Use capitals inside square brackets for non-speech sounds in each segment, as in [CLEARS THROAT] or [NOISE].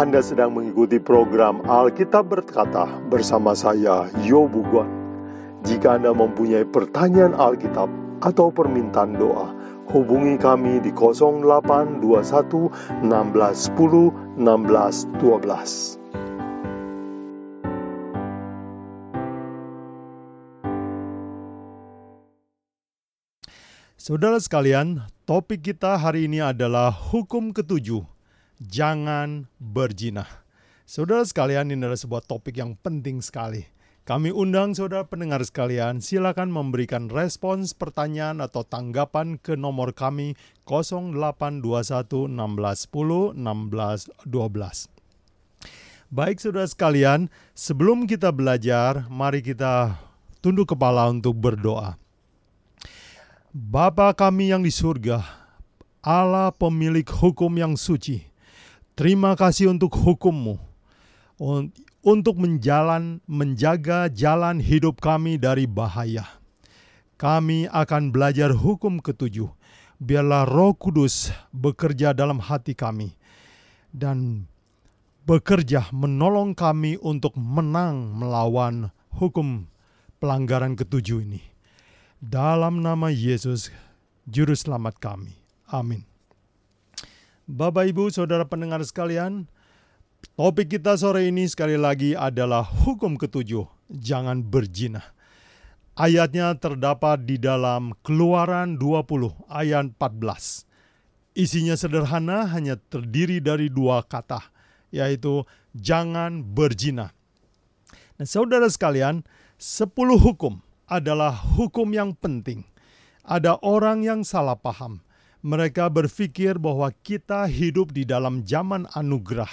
Anda sedang mengikuti program Alkitab Berkata bersama saya, Yobu Guan. Jika Anda mempunyai pertanyaan Alkitab atau permintaan doa, hubungi kami di 0821 1610 1612. Saudara sekalian, topik kita hari ini adalah hukum ketujuh, jangan berjinah. Saudara sekalian, ini adalah sebuah topik yang penting sekali. Kami undang saudara pendengar sekalian, silakan memberikan respons pertanyaan atau tanggapan ke nomor kami 0821 1610 1612. Baik saudara sekalian, sebelum kita belajar, mari kita tunduk kepala untuk berdoa. Bapa kami yang di surga, Allah pemilik hukum yang suci, terima kasih untuk hukummu, untuk menjalan, menjaga jalan hidup kami dari bahaya. Kami akan belajar hukum ketujuh, biarlah roh kudus bekerja dalam hati kami, dan bekerja menolong kami untuk menang melawan hukum pelanggaran ketujuh ini. Dalam nama Yesus, Juru Selamat kami. Amin. Bapak, Ibu, Saudara pendengar sekalian, topik kita sore ini sekali lagi adalah hukum ketujuh, jangan berjinah. Ayatnya terdapat di dalam Keluaran 20 ayat 14. Isinya sederhana hanya terdiri dari dua kata, yaitu jangan berjinah. Nah, saudara sekalian, sepuluh hukum adalah hukum yang penting. Ada orang yang salah paham. Mereka berpikir bahwa kita hidup di dalam zaman anugerah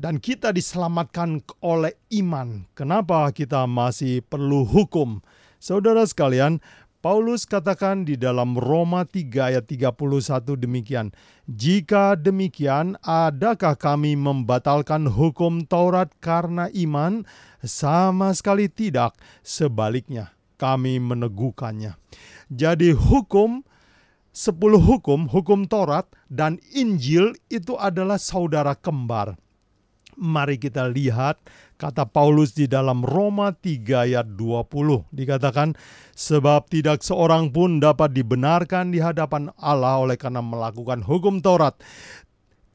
dan kita diselamatkan oleh iman. Kenapa kita masih perlu hukum? Saudara sekalian, Paulus katakan di dalam Roma 3 ayat 31 demikian, Jika demikian, adakah kami membatalkan hukum Taurat karena iman? Sama sekali tidak, sebaliknya kami meneguhkannya. Jadi hukum, sepuluh hukum, hukum Taurat dan Injil itu adalah saudara kembar. Mari kita lihat kata Paulus di dalam Roma 3 ayat 20. Dikatakan, sebab tidak seorang pun dapat dibenarkan di hadapan Allah oleh karena melakukan hukum Taurat.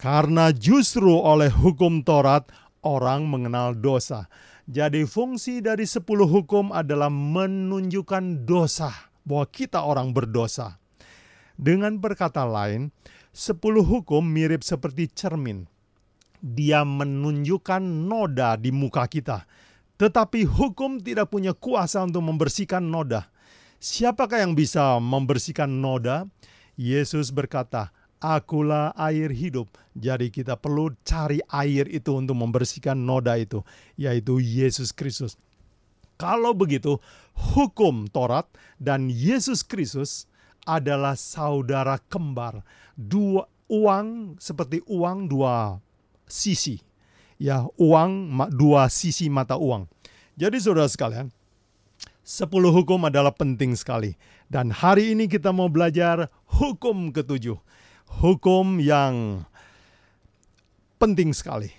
Karena justru oleh hukum Taurat orang mengenal dosa. Jadi fungsi dari sepuluh hukum adalah menunjukkan dosa, bahwa kita orang berdosa. Dengan berkata lain, sepuluh hukum mirip seperti cermin. Dia menunjukkan noda di muka kita. Tetapi hukum tidak punya kuasa untuk membersihkan noda. Siapakah yang bisa membersihkan noda? Yesus berkata, akulah air hidup. Jadi kita perlu cari air itu untuk membersihkan noda itu, yaitu Yesus Kristus. Kalau begitu, hukum Taurat dan Yesus Kristus adalah saudara kembar. Dua uang seperti uang dua sisi. Ya, uang dua sisi mata uang. Jadi saudara sekalian, sepuluh hukum adalah penting sekali. Dan hari ini kita mau belajar hukum ketujuh hukum yang penting sekali.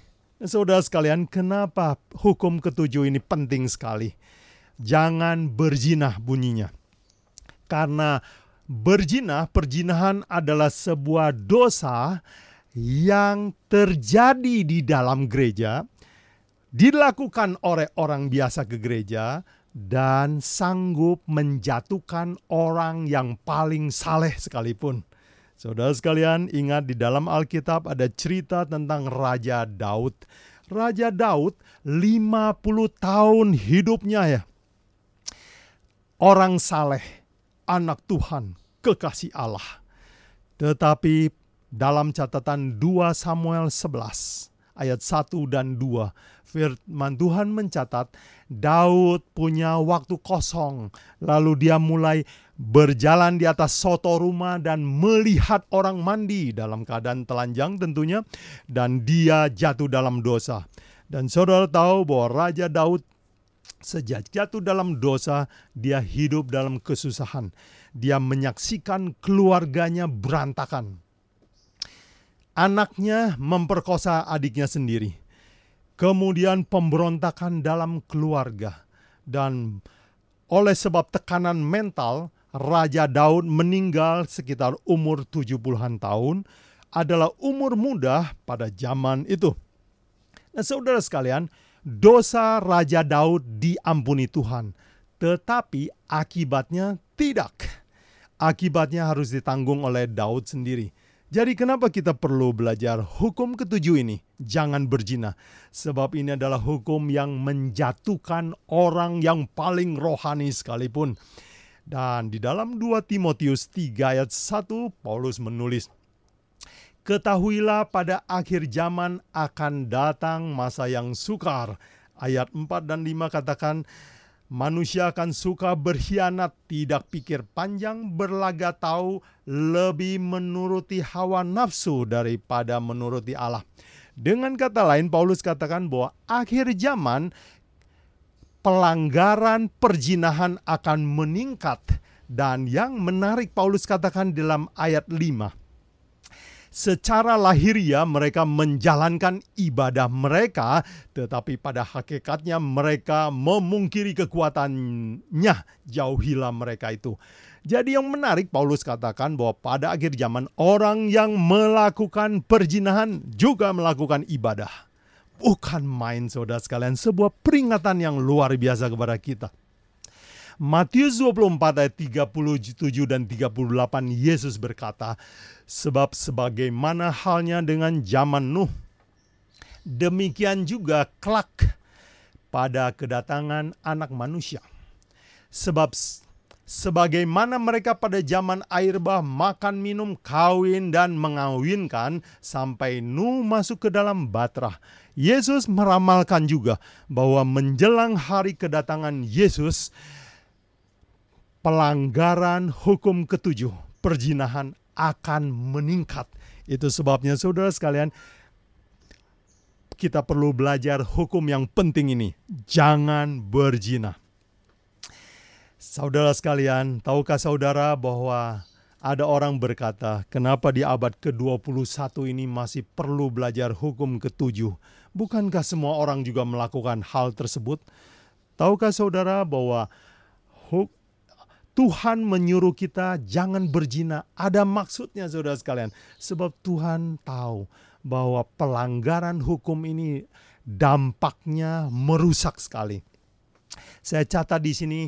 Saudara sekalian, kenapa hukum ketujuh ini penting sekali? Jangan berjinah bunyinya. Karena berjinah, perjinahan adalah sebuah dosa yang terjadi di dalam gereja, dilakukan oleh orang biasa ke gereja, dan sanggup menjatuhkan orang yang paling saleh sekalipun. Saudara sekalian, ingat di dalam Alkitab ada cerita tentang Raja Daud. Raja Daud 50 tahun hidupnya ya. Orang saleh, anak Tuhan, kekasih Allah. Tetapi dalam catatan 2 Samuel 11 ayat 1 dan 2 firman Tuhan mencatat Daud punya waktu kosong lalu dia mulai berjalan di atas soto rumah dan melihat orang mandi dalam keadaan telanjang tentunya dan dia jatuh dalam dosa. Dan saudara tahu bahwa Raja Daud sejak jatuh dalam dosa dia hidup dalam kesusahan. Dia menyaksikan keluarganya berantakan. Anaknya memperkosa adiknya sendiri. Kemudian pemberontakan dalam keluarga. Dan oleh sebab tekanan mental, Raja Daud meninggal sekitar umur 70-an tahun adalah umur muda pada zaman itu. Nah saudara sekalian, dosa Raja Daud diampuni Tuhan. Tetapi akibatnya tidak. Akibatnya harus ditanggung oleh Daud sendiri. Jadi kenapa kita perlu belajar hukum ketujuh ini? Jangan berzina. Sebab ini adalah hukum yang menjatuhkan orang yang paling rohani sekalipun. Dan di dalam 2 Timotius 3 ayat 1 Paulus menulis, Ketahuilah pada akhir zaman akan datang masa yang sukar. Ayat 4 dan 5 katakan, Manusia akan suka berkhianat, tidak pikir panjang, berlaga tahu, lebih menuruti hawa nafsu daripada menuruti Allah. Dengan kata lain, Paulus katakan bahwa akhir zaman pelanggaran perjinahan akan meningkat. Dan yang menarik Paulus katakan dalam ayat 5, secara lahiria mereka menjalankan ibadah mereka, tetapi pada hakikatnya mereka memungkiri kekuatannya. Jauhilah mereka itu. Jadi yang menarik Paulus katakan bahwa pada akhir zaman orang yang melakukan perjinahan juga melakukan ibadah. Bukan main saudara sekalian, sebuah peringatan yang luar biasa kepada kita. Matius 24 ayat 37 dan 38 Yesus berkata, Sebab sebagaimana halnya dengan zaman Nuh, demikian juga kelak pada kedatangan anak manusia. Sebab sebagaimana mereka pada zaman air bah makan minum kawin dan mengawinkan sampai Nuh masuk ke dalam batrah. Yesus meramalkan juga bahwa menjelang hari kedatangan Yesus, pelanggaran hukum ketujuh, perjinahan akan meningkat. Itu sebabnya saudara sekalian, kita perlu belajar hukum yang penting ini. Jangan berzina. Saudara sekalian, tahukah saudara bahwa ada orang berkata, kenapa di abad ke-21 ini masih perlu belajar hukum ketujuh? Bukankah semua orang juga melakukan hal tersebut? Tahukah saudara bahwa Tuhan menyuruh kita jangan berzina. Ada maksudnya saudara sekalian. Sebab Tuhan tahu bahwa pelanggaran hukum ini dampaknya merusak sekali. Saya catat di sini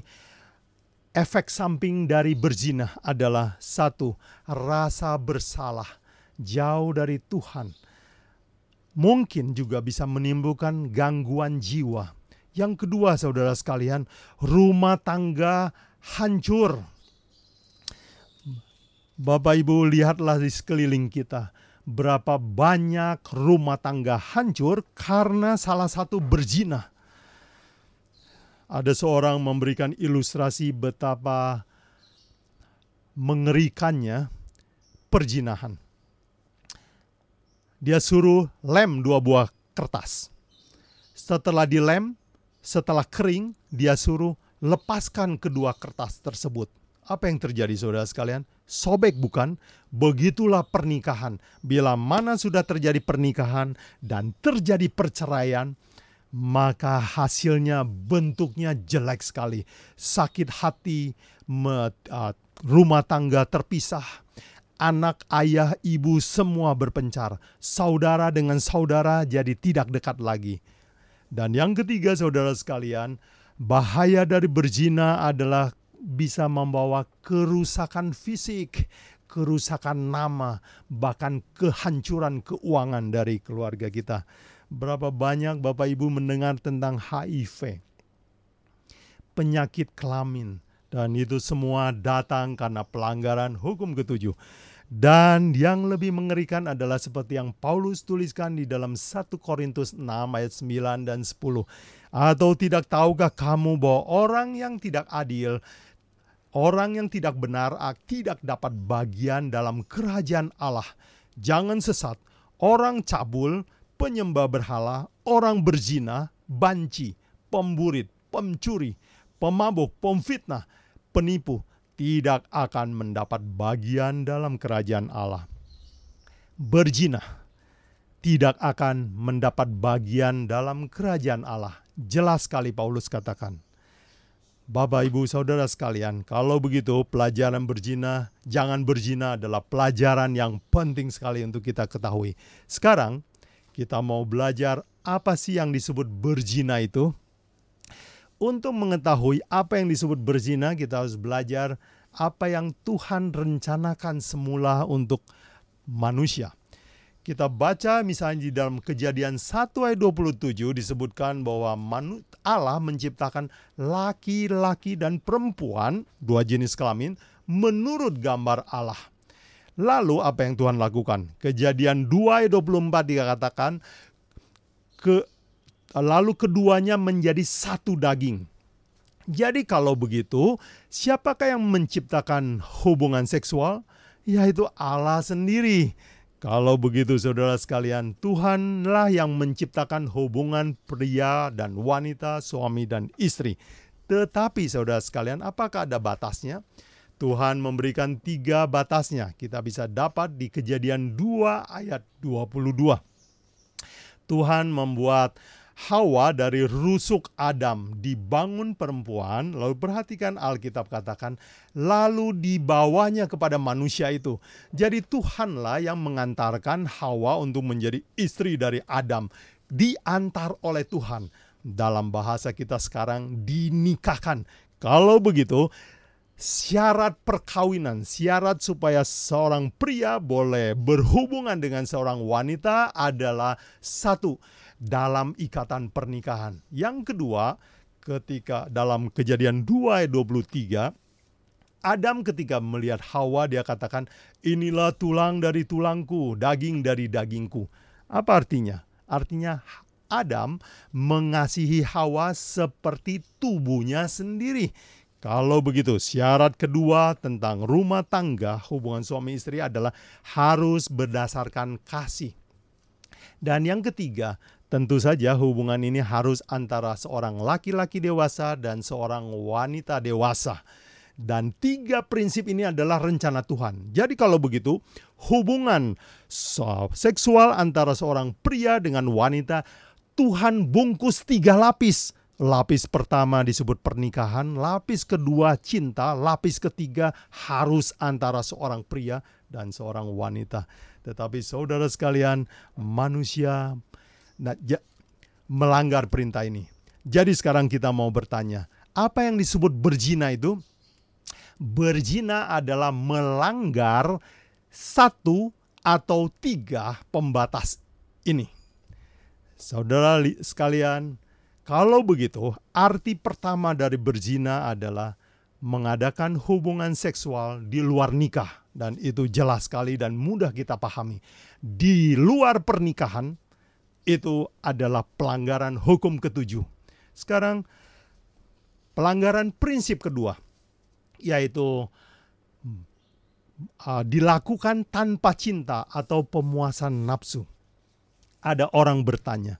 efek samping dari berzina adalah satu, rasa bersalah jauh dari Tuhan. Mungkin juga bisa menimbulkan gangguan jiwa. Yang kedua, saudara sekalian, rumah tangga hancur. Bapak Ibu lihatlah di sekeliling kita berapa banyak rumah tangga hancur karena salah satu berzina. Ada seorang memberikan ilustrasi betapa mengerikannya perzinahan. Dia suruh lem dua buah kertas. Setelah dilem, setelah kering, dia suruh lepaskan kedua kertas tersebut. Apa yang terjadi saudara sekalian? Sobek bukan? Begitulah pernikahan. Bila mana sudah terjadi pernikahan dan terjadi perceraian, maka hasilnya bentuknya jelek sekali. Sakit hati, rumah tangga terpisah, anak, ayah, ibu semua berpencar. Saudara dengan saudara jadi tidak dekat lagi. Dan yang ketiga saudara sekalian, Bahaya dari berzina adalah bisa membawa kerusakan fisik, kerusakan nama, bahkan kehancuran keuangan dari keluarga kita. Berapa banyak Bapak Ibu mendengar tentang HIV, penyakit kelamin, dan itu semua datang karena pelanggaran hukum ketujuh. Dan yang lebih mengerikan adalah seperti yang Paulus tuliskan di dalam 1 Korintus 6 ayat 9 dan 10. Atau tidak tahukah kamu bahwa orang yang tidak adil, orang yang tidak benar tidak dapat bagian dalam kerajaan Allah. Jangan sesat, orang cabul, penyembah berhala, orang berzina, banci, pemburit, pencuri, pemabuk, pemfitnah, penipu, tidak akan mendapat bagian dalam kerajaan Allah. Berzina tidak akan mendapat bagian dalam kerajaan Allah. Jelas sekali Paulus katakan. Bapak, Ibu, Saudara sekalian, kalau begitu pelajaran berzina, jangan berzina adalah pelajaran yang penting sekali untuk kita ketahui. Sekarang kita mau belajar apa sih yang disebut berzina itu. Untuk mengetahui apa yang disebut berzina, kita harus belajar apa yang Tuhan rencanakan semula untuk manusia. Kita baca misalnya di dalam kejadian 1 ayat 27 disebutkan bahwa Allah menciptakan laki-laki dan perempuan, dua jenis kelamin, menurut gambar Allah. Lalu apa yang Tuhan lakukan? Kejadian 2 ayat 24 dikatakan, ke, lalu keduanya menjadi satu daging. Jadi kalau begitu, siapakah yang menciptakan hubungan seksual? Yaitu Allah sendiri. Kalau begitu saudara sekalian, Tuhanlah yang menciptakan hubungan pria dan wanita, suami dan istri. Tetapi saudara sekalian, apakah ada batasnya? Tuhan memberikan tiga batasnya. Kita bisa dapat di kejadian 2 ayat 22. Tuhan membuat Hawa dari rusuk Adam dibangun perempuan, lalu perhatikan Alkitab katakan, lalu dibawanya kepada manusia itu. Jadi Tuhanlah yang mengantarkan Hawa untuk menjadi istri dari Adam, diantar oleh Tuhan. Dalam bahasa kita sekarang dinikahkan. Kalau begitu, syarat perkawinan, syarat supaya seorang pria boleh berhubungan dengan seorang wanita adalah satu, dalam ikatan pernikahan. Yang kedua, ketika dalam kejadian 2 ayat 23, Adam ketika melihat Hawa dia katakan, inilah tulang dari tulangku, daging dari dagingku. Apa artinya? Artinya Adam mengasihi Hawa seperti tubuhnya sendiri. Kalau begitu, syarat kedua tentang rumah tangga, hubungan suami istri adalah harus berdasarkan kasih. Dan yang ketiga, Tentu saja hubungan ini harus antara seorang laki-laki dewasa dan seorang wanita dewasa. Dan tiga prinsip ini adalah rencana Tuhan. Jadi kalau begitu, hubungan seksual antara seorang pria dengan wanita, Tuhan bungkus tiga lapis. Lapis pertama disebut pernikahan, lapis kedua cinta, lapis ketiga harus antara seorang pria dan seorang wanita. Tetapi saudara sekalian, manusia nah, melanggar perintah ini. Jadi sekarang kita mau bertanya, apa yang disebut berzina itu? Berzina adalah melanggar satu atau tiga pembatas ini. Saudara sekalian, kalau begitu, arti pertama dari berzina adalah mengadakan hubungan seksual di luar nikah dan itu jelas sekali dan mudah kita pahami. Di luar pernikahan itu adalah pelanggaran hukum ketujuh. Sekarang pelanggaran prinsip kedua yaitu uh, dilakukan tanpa cinta atau pemuasan nafsu. Ada orang bertanya,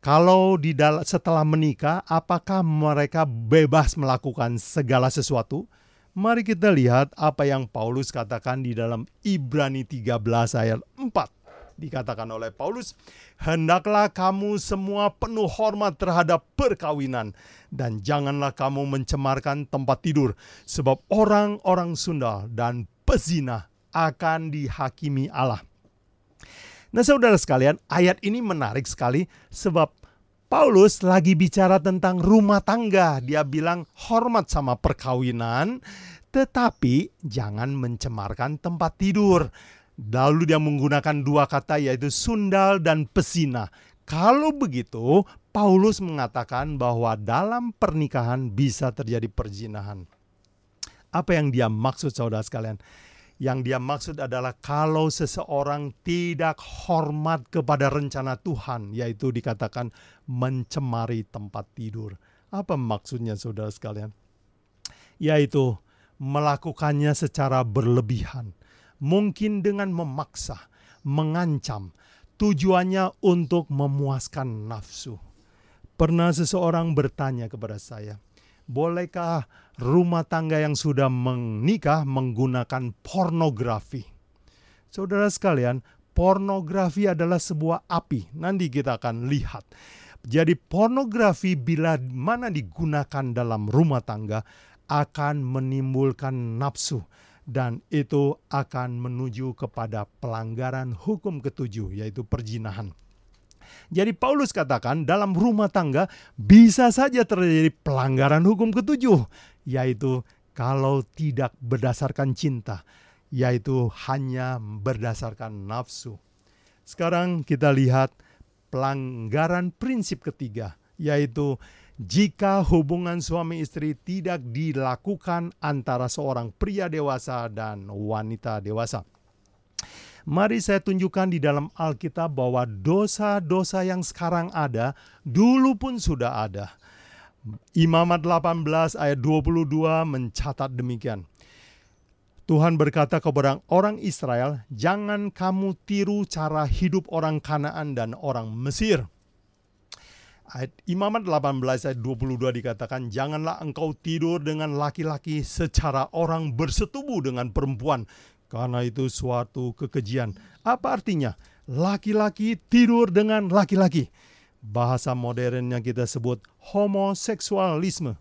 kalau di setelah menikah apakah mereka bebas melakukan segala sesuatu? Mari kita lihat apa yang Paulus katakan di dalam Ibrani 13 ayat 4 dikatakan oleh Paulus, "Hendaklah kamu semua penuh hormat terhadap perkawinan dan janganlah kamu mencemarkan tempat tidur, sebab orang-orang sundal dan pezina akan dihakimi Allah." Nah, saudara sekalian, ayat ini menarik sekali sebab Paulus lagi bicara tentang rumah tangga. Dia bilang hormat sama perkawinan, tetapi jangan mencemarkan tempat tidur. Lalu dia menggunakan dua kata yaitu sundal dan pesina. Kalau begitu, Paulus mengatakan bahwa dalam pernikahan bisa terjadi perzinahan. Apa yang dia maksud saudara sekalian? Yang dia maksud adalah kalau seseorang tidak hormat kepada rencana Tuhan, yaitu dikatakan mencemari tempat tidur. Apa maksudnya saudara sekalian? Yaitu melakukannya secara berlebihan mungkin dengan memaksa, mengancam, tujuannya untuk memuaskan nafsu. Pernah seseorang bertanya kepada saya, bolehkah rumah tangga yang sudah menikah menggunakan pornografi? Saudara sekalian, pornografi adalah sebuah api. Nanti kita akan lihat. Jadi pornografi bila mana digunakan dalam rumah tangga akan menimbulkan nafsu dan itu akan menuju kepada pelanggaran hukum ketujuh yaitu perjinahan. Jadi Paulus katakan dalam rumah tangga bisa saja terjadi pelanggaran hukum ketujuh yaitu kalau tidak berdasarkan cinta yaitu hanya berdasarkan nafsu. Sekarang kita lihat pelanggaran prinsip ketiga, yaitu jika hubungan suami istri tidak dilakukan antara seorang pria dewasa dan wanita dewasa. Mari saya tunjukkan di dalam Alkitab bahwa dosa-dosa yang sekarang ada dulu pun sudah ada. Imamat 18 ayat 22 mencatat demikian. Tuhan berkata kepada orang Israel, "Jangan kamu tiru cara hidup orang Kanaan dan orang Mesir." Ayat Imamat 18 ayat 22 dikatakan, "Janganlah engkau tidur dengan laki-laki secara orang bersetubuh dengan perempuan, karena itu suatu kekejian." Apa artinya? Laki-laki tidur dengan laki-laki. Bahasa modernnya kita sebut homoseksualisme,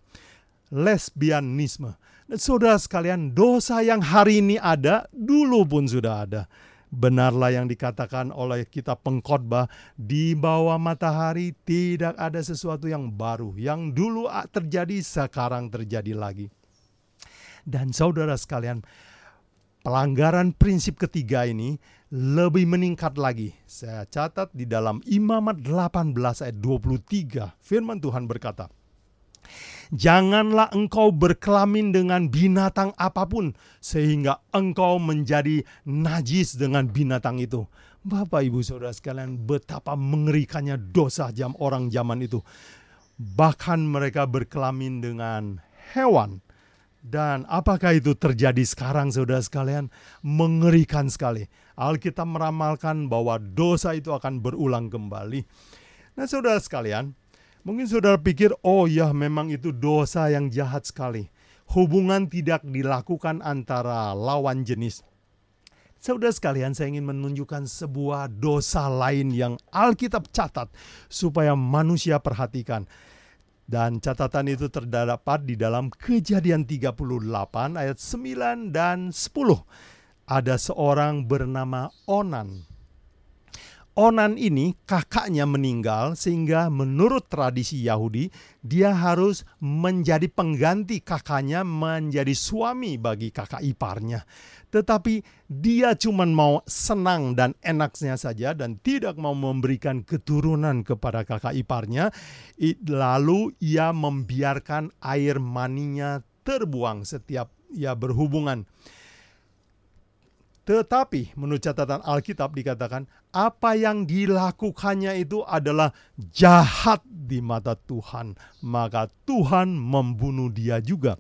lesbianisme Saudara sekalian, dosa yang hari ini ada, dulu pun sudah ada. Benarlah yang dikatakan oleh kita pengkhotbah, di bawah matahari tidak ada sesuatu yang baru. Yang dulu terjadi, sekarang terjadi lagi. Dan saudara sekalian, pelanggaran prinsip ketiga ini lebih meningkat lagi. Saya catat di dalam Imamat 18 ayat 23, firman Tuhan berkata, Janganlah engkau berkelamin dengan binatang apa pun, sehingga engkau menjadi najis dengan binatang itu. Bapak, ibu, saudara sekalian, betapa mengerikannya dosa jam orang zaman itu. Bahkan mereka berkelamin dengan hewan. Dan apakah itu terjadi sekarang, saudara sekalian? Mengerikan sekali. Alkitab meramalkan bahwa dosa itu akan berulang kembali. Nah, saudara sekalian, Mungkin saudara pikir, oh ya memang itu dosa yang jahat sekali. Hubungan tidak dilakukan antara lawan jenis. Saudara sekalian, saya ingin menunjukkan sebuah dosa lain yang Alkitab catat supaya manusia perhatikan. Dan catatan itu terdapat di dalam Kejadian 38 ayat 9 dan 10. Ada seorang bernama Onan Onan ini kakaknya meninggal sehingga menurut tradisi Yahudi dia harus menjadi pengganti kakaknya menjadi suami bagi kakak iparnya. Tetapi dia cuma mau senang dan enaknya saja dan tidak mau memberikan keturunan kepada kakak iparnya. Lalu ia membiarkan air maninya terbuang setiap ia berhubungan. Tetapi menurut catatan Alkitab dikatakan apa yang dilakukannya itu adalah jahat di mata Tuhan. Maka Tuhan membunuh dia juga.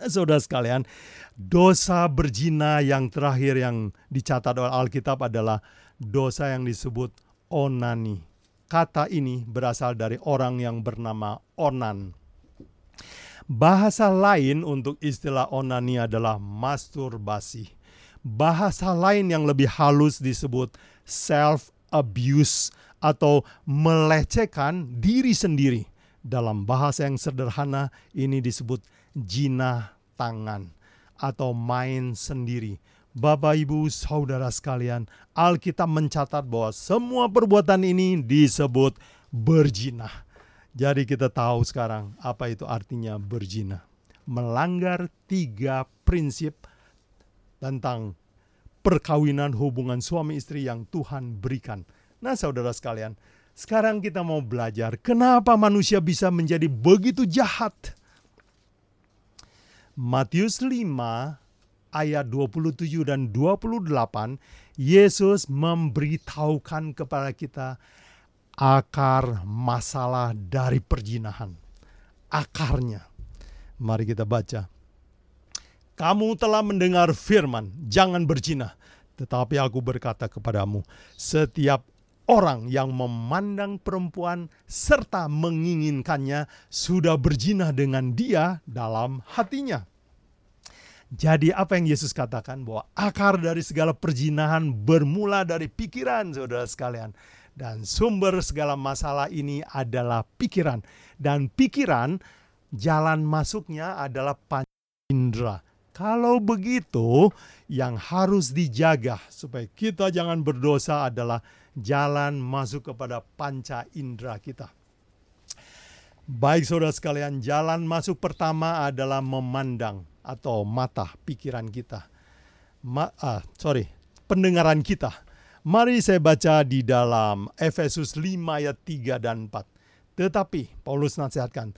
Nah, saudara sekalian, dosa berzina yang terakhir yang dicatat oleh Alkitab adalah dosa yang disebut onani. Kata ini berasal dari orang yang bernama Onan. Bahasa lain untuk istilah onani adalah masturbasi bahasa lain yang lebih halus disebut self abuse atau melecehkan diri sendiri. Dalam bahasa yang sederhana ini disebut jina tangan atau main sendiri. Bapak, Ibu, saudara sekalian, Alkitab mencatat bahwa semua perbuatan ini disebut berzina. Jadi kita tahu sekarang apa itu artinya berzina. Melanggar tiga prinsip tentang perkawinan hubungan suami istri yang Tuhan berikan. Nah, saudara sekalian, sekarang kita mau belajar kenapa manusia bisa menjadi begitu jahat. Matius 5 ayat 27 dan 28, Yesus memberitahukan kepada kita akar masalah dari perjinahan. Akarnya. Mari kita baca. Kamu telah mendengar firman, jangan berzina. Tetapi aku berkata kepadamu, setiap orang yang memandang perempuan serta menginginkannya sudah berzina dengan dia dalam hatinya. Jadi apa yang Yesus katakan bahwa akar dari segala perjinahan bermula dari pikiran saudara sekalian. Dan sumber segala masalah ini adalah pikiran. Dan pikiran jalan masuknya adalah panca indera. Kalau begitu, yang harus dijaga supaya kita jangan berdosa adalah jalan masuk kepada panca indera kita. Baik saudara sekalian, jalan masuk pertama adalah memandang atau mata pikiran kita. Ma, ah, sorry, pendengaran kita. Mari saya baca di dalam Efesus 5 ayat 3 dan 4. Tetapi Paulus nasihatkan,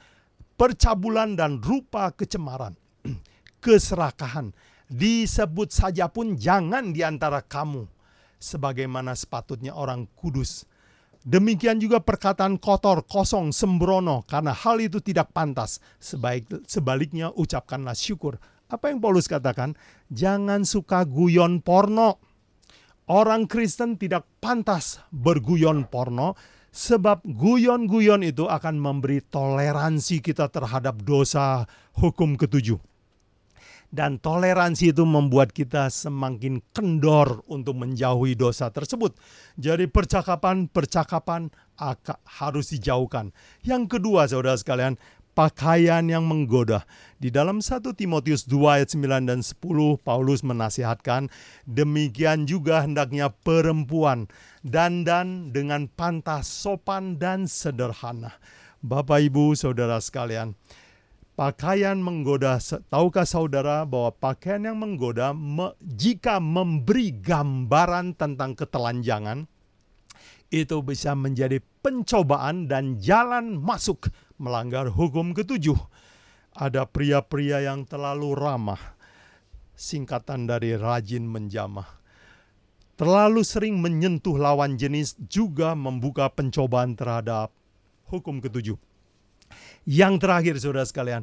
percabulan dan rupa kecemaran, [CLEARS THROAT] keserakahan, disebut saja pun jangan di antara kamu, sebagaimana sepatutnya orang kudus. Demikian juga perkataan kotor, kosong, sembrono, karena hal itu tidak pantas. Sebaik, sebaliknya ucapkanlah syukur. Apa yang Paulus katakan? Jangan suka guyon porno. Orang Kristen tidak pantas berguyon porno, Sebab guyon-guyon itu akan memberi toleransi kita terhadap dosa hukum ketujuh. Dan toleransi itu membuat kita semakin kendor untuk menjauhi dosa tersebut. Jadi percakapan-percakapan harus dijauhkan. Yang kedua saudara sekalian, pakaian yang menggoda. Di dalam 1 Timotius 2 ayat 9 dan 10 Paulus menasihatkan demikian juga hendaknya perempuan dandan dengan pantas sopan dan sederhana. Bapak Ibu Saudara sekalian, pakaian menggoda. Tahukah saudara bahwa pakaian yang menggoda me, jika memberi gambaran tentang ketelanjangan itu bisa menjadi pencobaan dan jalan masuk melanggar hukum ketujuh. Ada pria-pria yang terlalu ramah, singkatan dari rajin menjamah. Terlalu sering menyentuh lawan jenis juga membuka pencobaan terhadap hukum ketujuh. Yang terakhir saudara sekalian,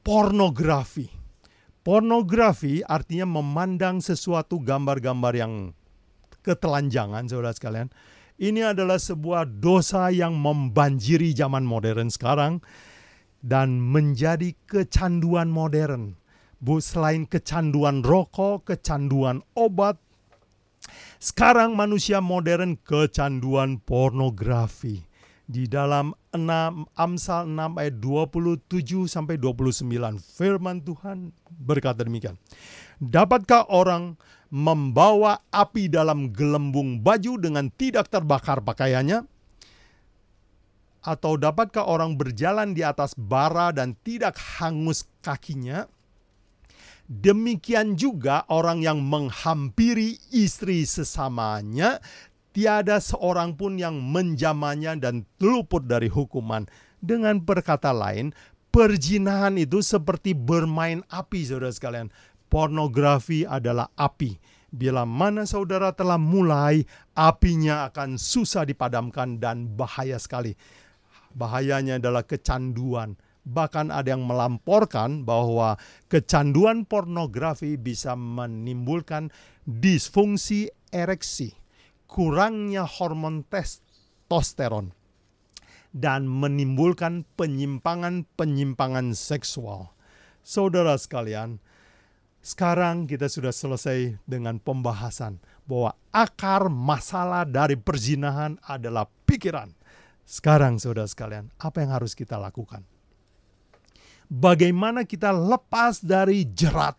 pornografi. Pornografi artinya memandang sesuatu gambar-gambar yang ketelanjangan saudara sekalian ini adalah sebuah dosa yang membanjiri zaman modern sekarang dan menjadi kecanduan modern. Bu, selain kecanduan rokok, kecanduan obat, sekarang manusia modern kecanduan pornografi. Di dalam 6, Amsal 6 ayat 27 sampai 29 firman Tuhan berkata demikian. Dapatkah orang membawa api dalam gelembung baju dengan tidak terbakar pakaiannya? Atau dapatkah orang berjalan di atas bara dan tidak hangus kakinya? Demikian juga orang yang menghampiri istri sesamanya, tiada seorang pun yang menjamanya dan luput dari hukuman. Dengan berkata lain, perjinahan itu seperti bermain api, saudara sekalian pornografi adalah api. Bila mana saudara telah mulai, apinya akan susah dipadamkan dan bahaya sekali. Bahayanya adalah kecanduan. Bahkan ada yang melamporkan bahwa kecanduan pornografi bisa menimbulkan disfungsi ereksi, kurangnya hormon testosteron, dan menimbulkan penyimpangan-penyimpangan seksual. Saudara sekalian, sekarang kita sudah selesai dengan pembahasan bahwa akar masalah dari perzinahan adalah pikiran. Sekarang saudara sekalian, apa yang harus kita lakukan? Bagaimana kita lepas dari jerat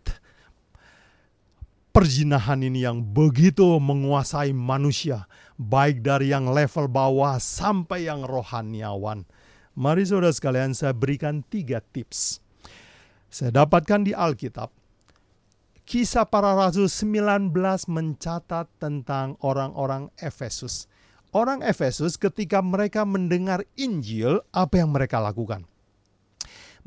perzinahan ini yang begitu menguasai manusia, baik dari yang level bawah sampai yang rohaniawan. Mari saudara sekalian saya berikan tiga tips. Saya dapatkan di Alkitab Kisah para Rasul 19 mencatat tentang orang-orang Efesus. Orang Efesus ketika mereka mendengar Injil, apa yang mereka lakukan?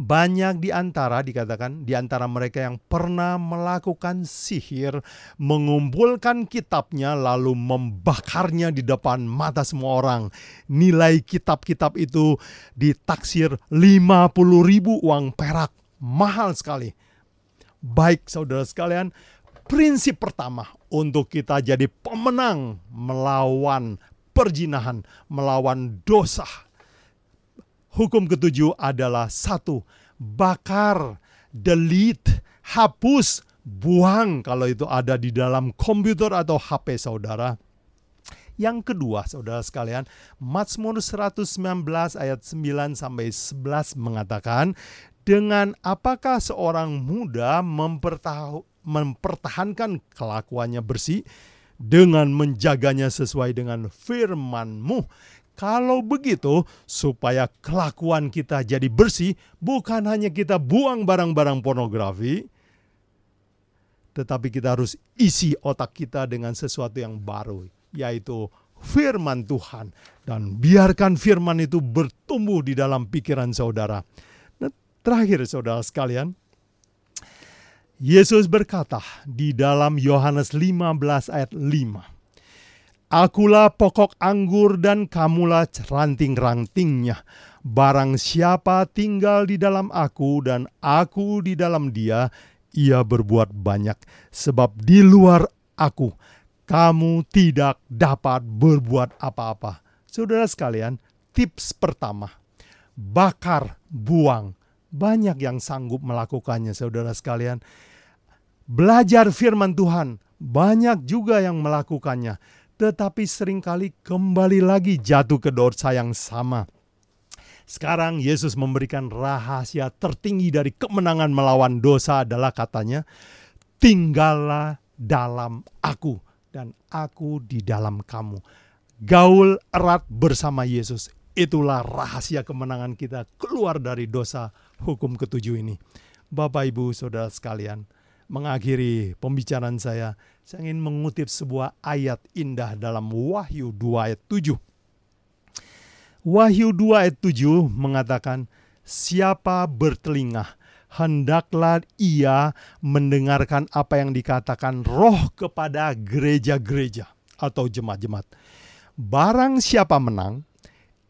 Banyak di antara dikatakan di antara mereka yang pernah melakukan sihir, mengumpulkan kitabnya lalu membakarnya di depan mata semua orang. Nilai kitab-kitab itu ditaksir 50 ribu uang perak. Mahal sekali Baik saudara sekalian, prinsip pertama untuk kita jadi pemenang melawan perjinahan, melawan dosa. Hukum ketujuh adalah satu, bakar, delete, hapus, buang kalau itu ada di dalam komputer atau HP saudara. Yang kedua, saudara sekalian, Mazmur 119 ayat 9 sampai 11 mengatakan, dengan apakah seorang muda mempertahankan kelakuannya bersih dengan menjaganya sesuai dengan firman-Mu. Kalau begitu, supaya kelakuan kita jadi bersih, bukan hanya kita buang barang-barang pornografi, tetapi kita harus isi otak kita dengan sesuatu yang baru, yaitu firman Tuhan. Dan biarkan firman itu bertumbuh di dalam pikiran saudara. Nah, terakhir saudara sekalian, Yesus berkata di dalam Yohanes 15 ayat 5. Akulah pokok anggur dan kamulah ranting-rantingnya. Barang siapa tinggal di dalam aku dan aku di dalam dia, ia berbuat banyak. Sebab di luar aku, kamu tidak dapat berbuat apa-apa. Saudara sekalian, tips pertama, bakar, buang. Banyak yang sanggup melakukannya, saudara sekalian belajar firman Tuhan. Banyak juga yang melakukannya, tetapi sering kali kembali lagi jatuh ke dosa yang sama. Sekarang Yesus memberikan rahasia tertinggi dari kemenangan melawan dosa adalah katanya, tinggallah dalam aku dan aku di dalam kamu. Gaul erat bersama Yesus. Itulah rahasia kemenangan kita keluar dari dosa hukum ketujuh ini. Bapak, Ibu, Saudara sekalian, mengakhiri pembicaraan saya, saya ingin mengutip sebuah ayat indah dalam Wahyu 2 ayat 7. Wahyu 2 ayat 7 mengatakan, Siapa bertelinga, hendaklah ia mendengarkan apa yang dikatakan roh kepada gereja-gereja atau jemaat-jemaat. Barang siapa menang,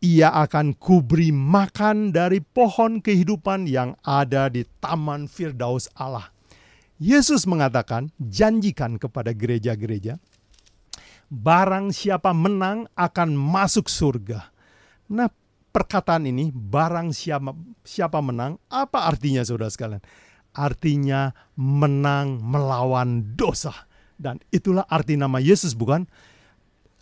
ia akan kuberi makan dari pohon kehidupan yang ada di taman Firdaus Allah. Yesus mengatakan, janjikan kepada gereja-gereja, barang siapa menang akan masuk surga. Nah, perkataan ini, barang siapa, siapa menang, apa artinya saudara sekalian? Artinya menang melawan dosa. Dan itulah arti nama Yesus bukan?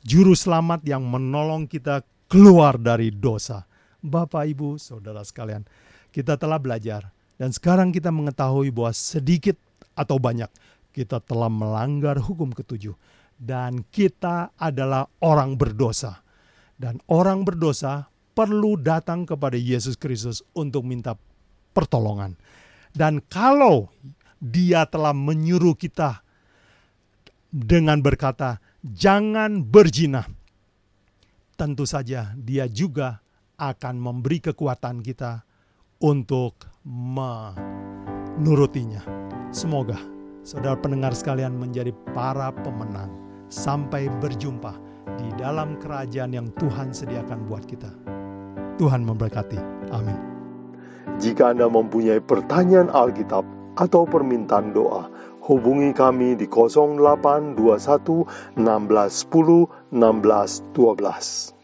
Juru selamat yang menolong kita keluar dari dosa. Bapak, Ibu, Saudara sekalian, kita telah belajar. Dan sekarang kita mengetahui bahwa sedikit atau banyak kita telah melanggar hukum ketujuh dan kita adalah orang berdosa. Dan orang berdosa perlu datang kepada Yesus Kristus untuk minta pertolongan. Dan kalau dia telah menyuruh kita dengan berkata, "Jangan berzina." Tentu saja dia juga akan memberi kekuatan kita untuk menurutinya. Semoga saudara pendengar sekalian menjadi para pemenang sampai berjumpa di dalam kerajaan yang Tuhan sediakan buat kita. Tuhan memberkati. Amin. Jika Anda mempunyai pertanyaan Alkitab atau permintaan doa, hubungi kami di 0821 1610 1612.